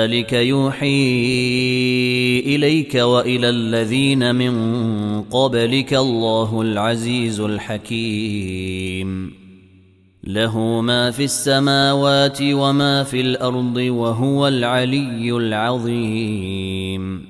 كذلك يوحي إليك وإلى الذين من قبلك الله العزيز الحكيم. له ما في السماوات وما في الأرض وهو العلي العظيم.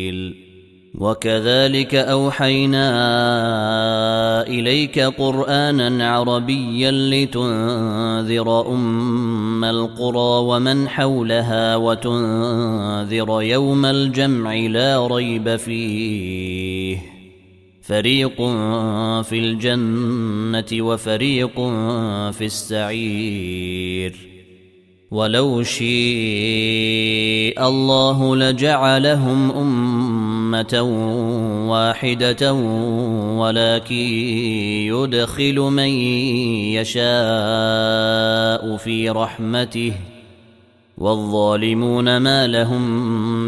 وكذلك أوحينا إليك قرآنا عربيا لتنذر أم القرى ومن حولها وتنذر يوم الجمع لا ريب فيه. فريق في الجنة وفريق في السعير. ولو شيء الله لجعلهم أمة أمة واحدة ولكن يدخل من يشاء في رحمته والظالمون ما لهم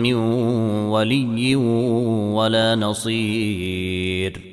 من ولي ولا نصير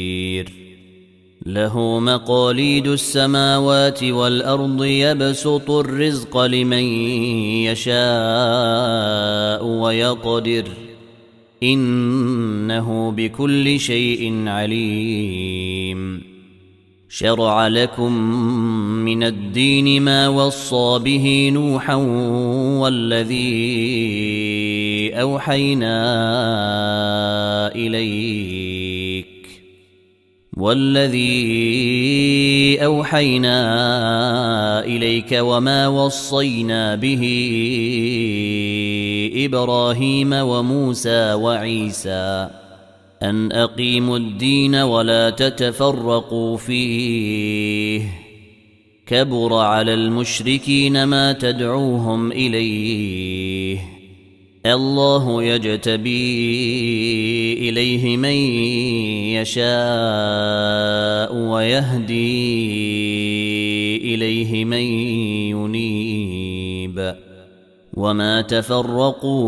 له مقاليد السماوات والأرض يبسط الرزق لمن يشاء ويقدر. إنه بكل شيء عليم. شرع لكم من الدين ما وصى به نوحا والذي أوحينا اليك والذي أوحينا إليك وما وصينا به إبراهيم وموسى وعيسى أن أقيموا الدين ولا تتفرقوا فيه كبر على المشركين ما تدعوهم إليه الله يجتبي إليه من يشاء ويهدي إليه من ينيب. وما تفرقوا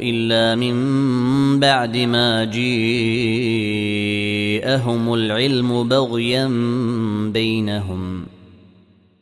إلا من بعد ما جيءهم العلم بغيا بينهم.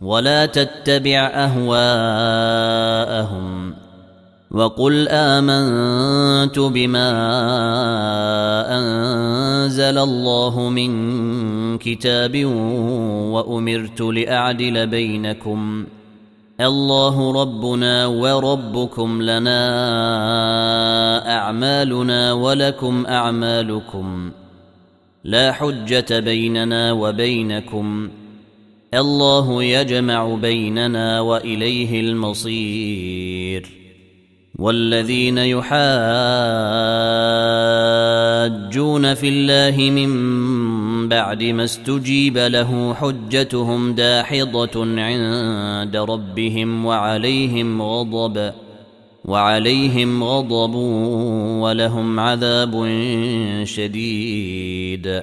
ولا تتبع أهواءهم وقل آمنت بما أنزل الله من كتاب وأمرت لأعدل بينكم الله ربنا وربكم لنا أعمالنا ولكم أعمالكم لا حجة بيننا وبينكم الله يجمع بيننا وإليه المصير. والذين يحاجون في الله من بعد ما استجيب له حجتهم داحضة عند ربهم وعليهم غضب وعليهم غضب ولهم عذاب شديد.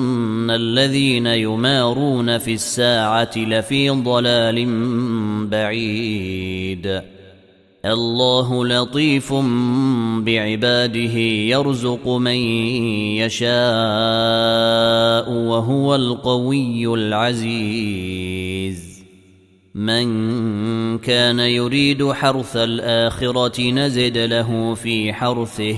الذين يمارون في الساعة لفي ضلال بعيد. الله لطيف بعباده يرزق من يشاء وهو القوي العزيز. من كان يريد حرث الآخرة نزد له في حرثه.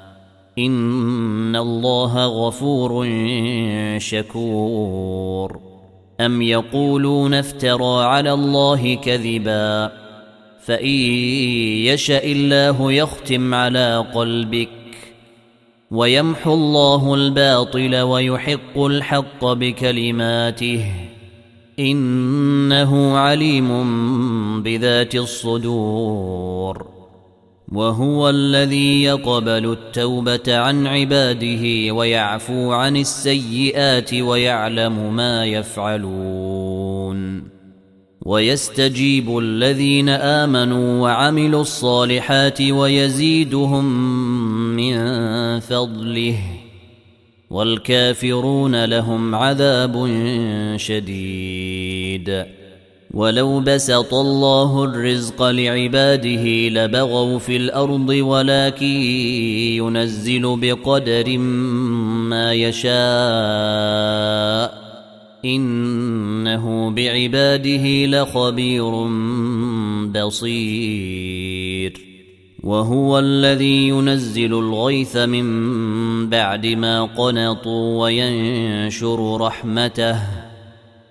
ان الله غفور شكور ام يقولون افترى على الله كذبا فان يشا الله يختم على قلبك ويمحو الله الباطل ويحق الحق بكلماته انه عليم بذات الصدور وهو الذي يقبل التوبة عن عباده ويعفو عن السيئات ويعلم ما يفعلون. ويستجيب الذين آمنوا وعملوا الصالحات ويزيدهم من فضله والكافرون لهم عذاب شديد. ولو بسط الله الرزق لعباده لبغوا في الأرض ولكن ينزل بقدر ما يشاء انه بعباده لخبير بصير وهو الذي ينزل الغيث من بعد ما قنطوا وينشر رحمته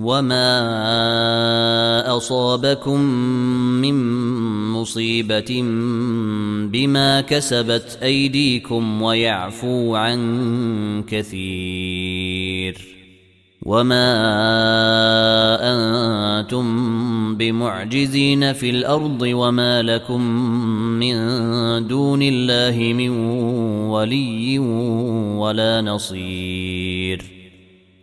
وما اصابكم من مصيبه بما كسبت ايديكم ويعفو عن كثير وما أنتم بمعجزين في الأرض وما لكم من دون الله من ولي ولا نصير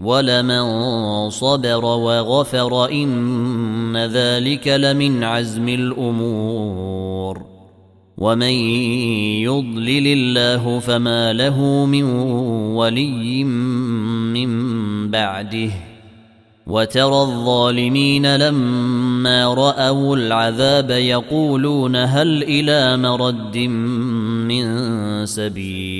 ولمن صبر وغفر ان ذلك لمن عزم الأمور ومن يضلل الله فما له من ولي من بعده وترى الظالمين لما راوا العذاب يقولون هل إلى مرد من سبيل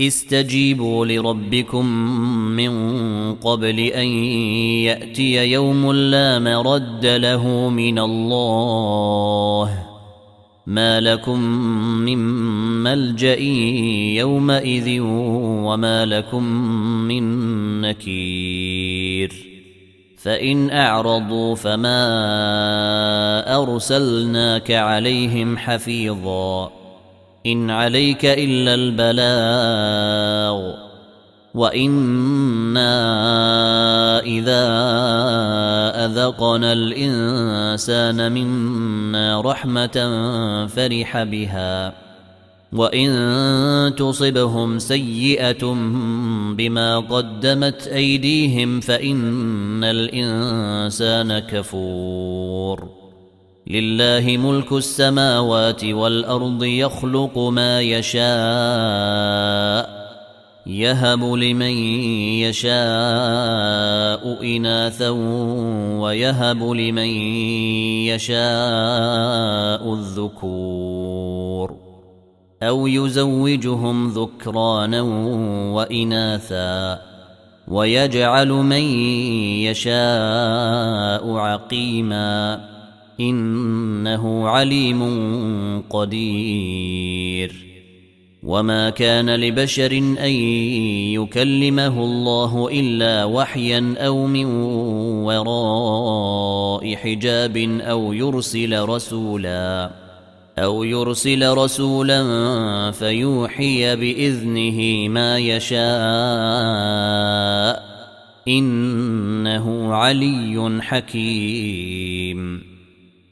استجيبوا لربكم من قبل أن يأتي يوم لا مرد له من الله. ما لكم من ملجأ يومئذ وما لكم من نكير. فإن أعرضوا فما أرسلناك عليهم حفيظا. إن عليك إلا البلاغ وإنا إذا أذقنا الإنسان منا رحمة فرح بها وإن تصبهم سيئة بما قدمت أيديهم فإن الإنسان كفور لله ملك السماوات والأرض يخلق ما يشاء يهب لمن يشاء إناثا ويهب لمن يشاء الذكور أو يزوجهم ذكرانا وإناثا ويجعل من يشاء عقيما. إنه عليم قدير. وما كان لبشر أن يكلمه الله إلا وحيا أو من وراء حجاب أو يرسل رسولا أو يرسل رسولا فيوحي بإذنه ما يشاء. إنه علي حكيم.